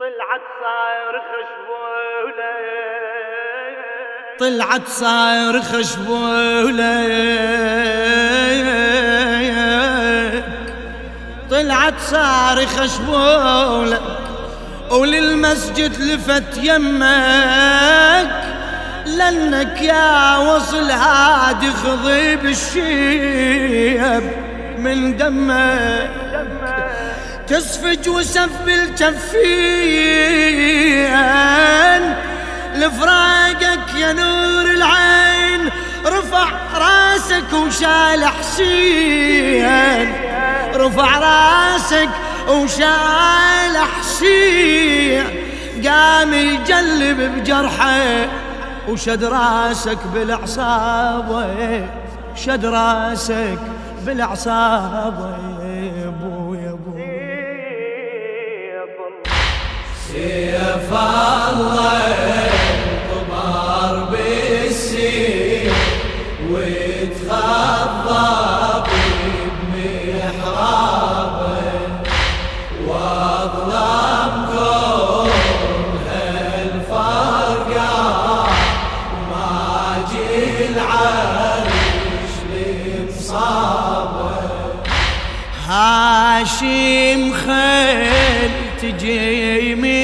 طلعت صاير خشبولة. طلعت صاير خشبولة. طلعت صار خشبولة. وللمسجد لفت يمك. لأنك يا وصل هادي خضي بالشيب من دمك. تسفج وسف بالجفين. لفراقك يا نور العين رفع راسك وشال حسين. رفع راسك وشال حسين. قام يجلب بجرحه وشد راسك بالعصابة شد راسك بالعصابة سيف الله طبار بالسيف وتخضب بمحرابه واظلمكم هالفرقة ما جي العرش لمصابه هاشم خيل تجي من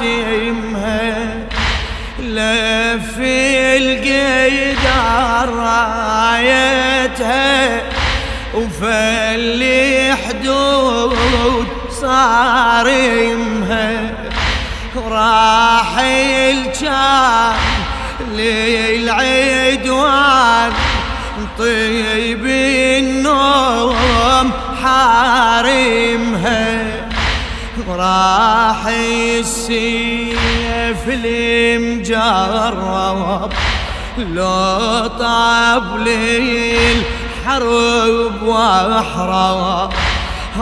مياتمها لف القيدر رايتها وفل حدود صارمها. راح الجام للعدوان طيب النوم حارمها. راح السيف المجرب لو طاب للحرب وأحرب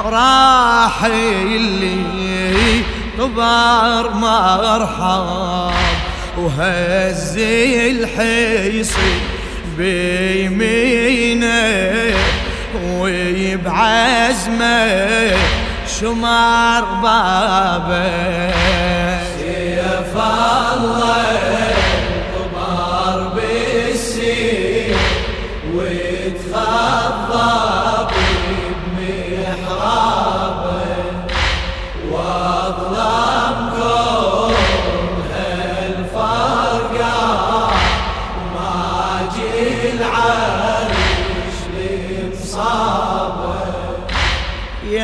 راح اللي طبار مرحب. وهز الحيصي بيمينه ويبعزمه. شمار بابه. سيف الله.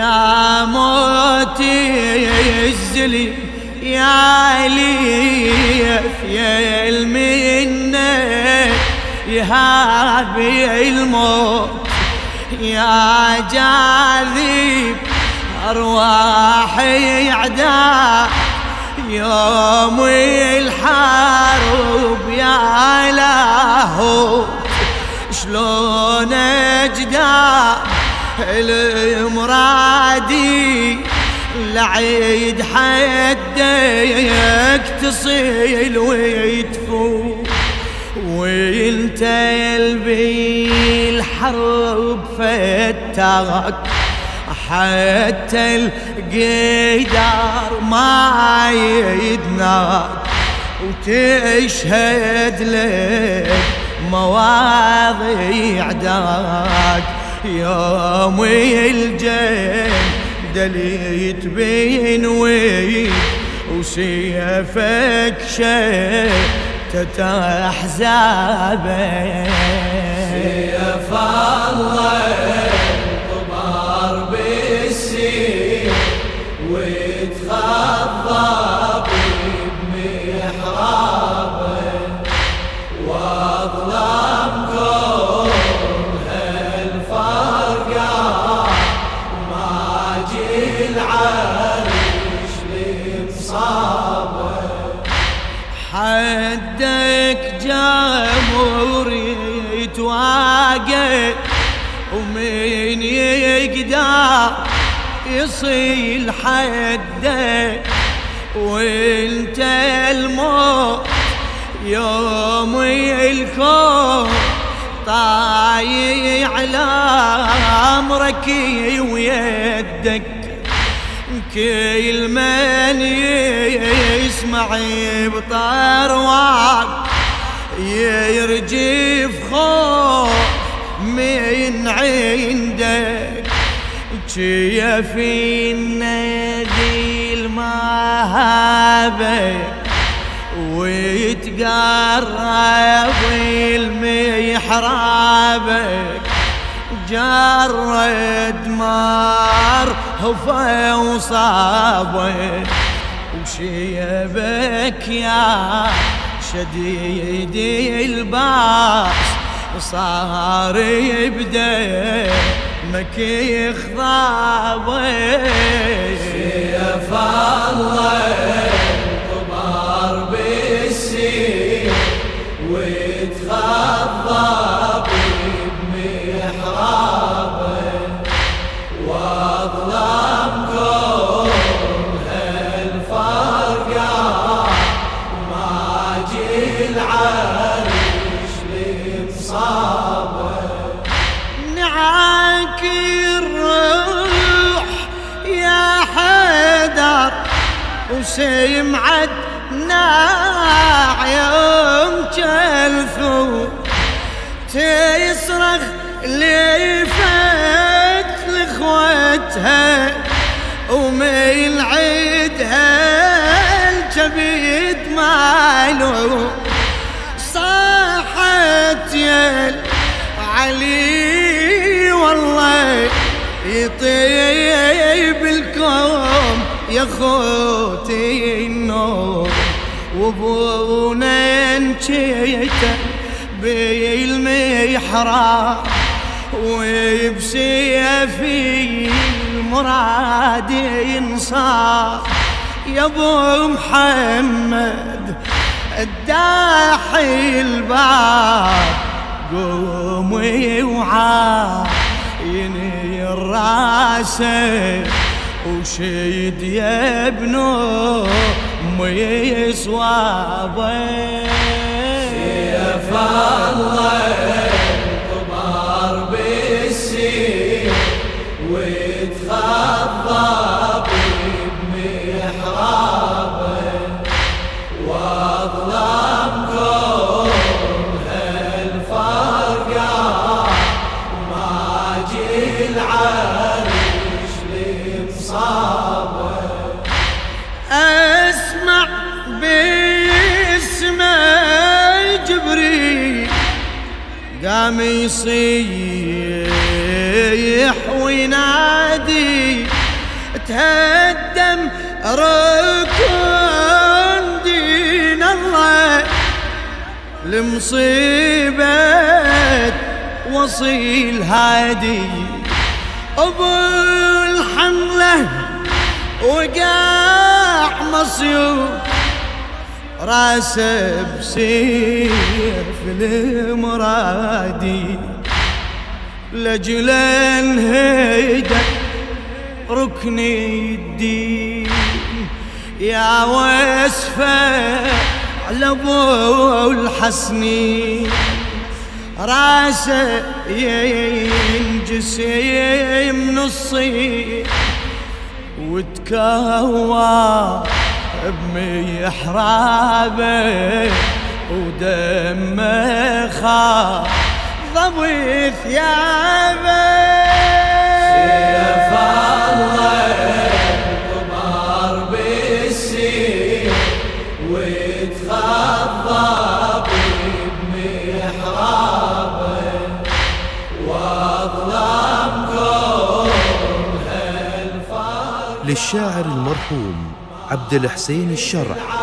يا موتي الزلي يا ليف يا المنة يهابي الموت يا جاذب أرواحي عدا يوم الحرب يا لاهوت شلون اجدار المرادي لعيد حدك تصيل ويتفوت وانت يلبي الحرب فتاك حتى القيدار ما يدناك. وتشهد لك مواضيع داك. يوم الجن دليت بين وين وسيفك شتت احزابه سيف الله. يقدر يصيل حدك وانت الموت يوم الكون طايع على امرك ويدك كل من يسمع بطرواك يرجف خوف من عندك في النادي المهابة ويتقرب المحرابك جرد مار هفا وصابك وشيبك يا شديد الباس صار يبدأ. مكي خضابه سيف الله. وسيمعد ناع يوم جلثو. تصرخ ليفت لخوتها ومن عيدها الجبيد مالو الكوم يا خوتي النور وابونا انشيته بالمحراب وبسيفي المراد ينصار. يا أبو محمد الداحي الباب قومي وعايني راسه وشيد يا ابنو مي صوابه سيف الله طبار قام يصيح وينادي تهدم ركن دين الله لمصيبة وصيل هادي. أبو الحملة وقاع مصيوب راسه بسيف المرادي لجل انهدى ركن الدين. يا واسفه على أبو الحسنين راسه ينجسم نصي وتكوى بمحرابه ودمه خاف ضوي ثيابه سيف الله طبار بالسيف ويتخضى بمحرابه وأظلمكم هالفرق للشاعر المرحوم عبد الحسين الشرح.